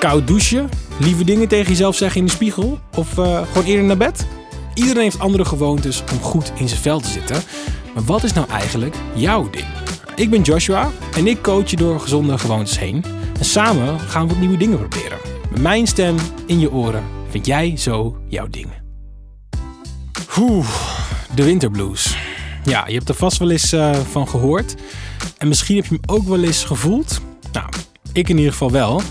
Koud douchen? Lieve dingen tegen jezelf zeggen in de spiegel? Of uh, gewoon eerder naar bed? Iedereen heeft andere gewoontes om goed in zijn vel te zitten. Maar wat is nou eigenlijk jouw ding? Ik ben Joshua en ik coach je door gezonde gewoontes heen. En samen gaan we wat nieuwe dingen proberen. Met mijn stem in je oren vind jij zo jouw ding. Oeh, de winterblues. Ja, je hebt er vast wel eens uh, van gehoord. En misschien heb je hem ook wel eens gevoeld. Nou, ik in ieder geval wel.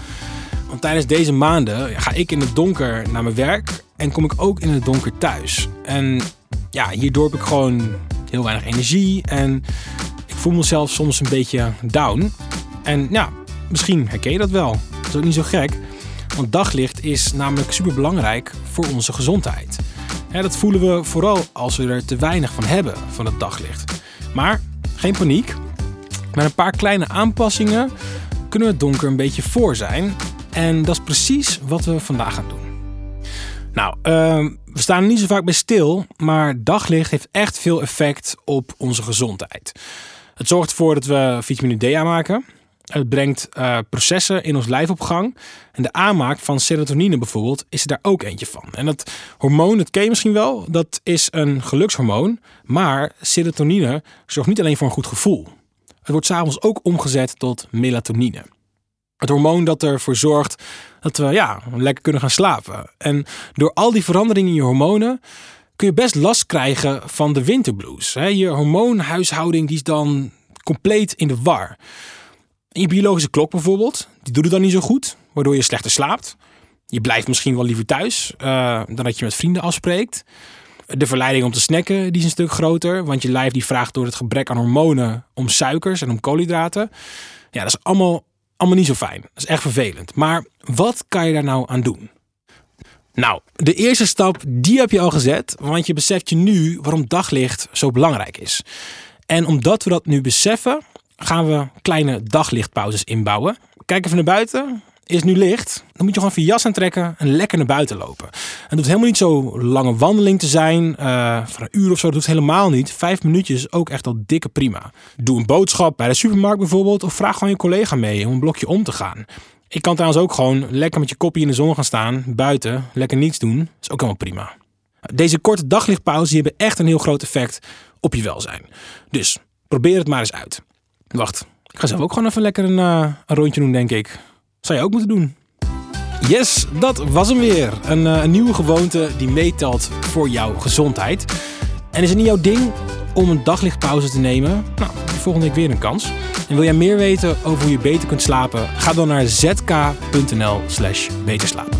Want tijdens deze maanden ga ik in het donker naar mijn werk en kom ik ook in het donker thuis. En ja, hierdoor heb ik gewoon heel weinig energie en ik voel mezelf soms een beetje down. En ja, misschien herken je dat wel. Dat is ook niet zo gek. Want daglicht is namelijk super belangrijk voor onze gezondheid. dat voelen we vooral als we er te weinig van hebben van het daglicht. Maar geen paniek. Met een paar kleine aanpassingen kunnen we het donker een beetje voor zijn. En dat is precies wat we vandaag gaan doen. Nou, uh, we staan er niet zo vaak bij stil, maar daglicht heeft echt veel effect op onze gezondheid. Het zorgt ervoor dat we vitamine D aanmaken. Het brengt uh, processen in ons lijf op gang. En de aanmaak van serotonine bijvoorbeeld is er daar ook eentje van. En dat hormoon, dat ken je misschien wel, dat is een gelukshormoon. Maar serotonine zorgt niet alleen voor een goed gevoel. Het wordt s'avonds ook omgezet tot melatonine. Het hormoon dat ervoor zorgt dat we ja, lekker kunnen gaan slapen. En door al die veranderingen in je hormonen kun je best last krijgen van de winterblues. Je hormoonhuishouding die is dan compleet in de war. je biologische klok bijvoorbeeld, die doet het dan niet zo goed, waardoor je slechter slaapt. Je blijft misschien wel liever thuis uh, dan dat je met vrienden afspreekt. De verleiding om te snacken die is een stuk groter, want je lijf die vraagt door het gebrek aan hormonen om suikers en om koolhydraten. Ja, dat is allemaal allemaal niet zo fijn. Dat is echt vervelend. Maar wat kan je daar nou aan doen? Nou, de eerste stap, die heb je al gezet, want je beseft je nu waarom daglicht zo belangrijk is. En omdat we dat nu beseffen, gaan we kleine daglichtpauzes inbouwen. Kijk even naar buiten is nu licht, dan moet je gewoon je jas aantrekken en lekker naar buiten lopen. Het hoeft helemaal niet zo lange wandeling te zijn, uh, van een uur of zo, dat hoeft helemaal niet. Vijf minuutjes ook echt al dikke prima. Doe een boodschap bij de supermarkt bijvoorbeeld, of vraag gewoon je collega mee om een blokje om te gaan. Ik kan trouwens ook gewoon lekker met je kopje in de zon gaan staan, buiten, lekker niets doen. Dat is ook helemaal prima. Deze korte daglichtpauze hebben echt een heel groot effect op je welzijn. Dus probeer het maar eens uit. Wacht, ik ga zelf ook gewoon even lekker een, uh, een rondje doen, denk ik. Zou je ook moeten doen. Yes, dat was hem weer. Een, uh, een nieuwe gewoonte die meetelt voor jouw gezondheid. En is het niet jouw ding om een daglichtpauze te nemen? Nou, volgende week weer een kans. En wil jij meer weten over hoe je beter kunt slapen? Ga dan naar zk.nl slash beterslapen.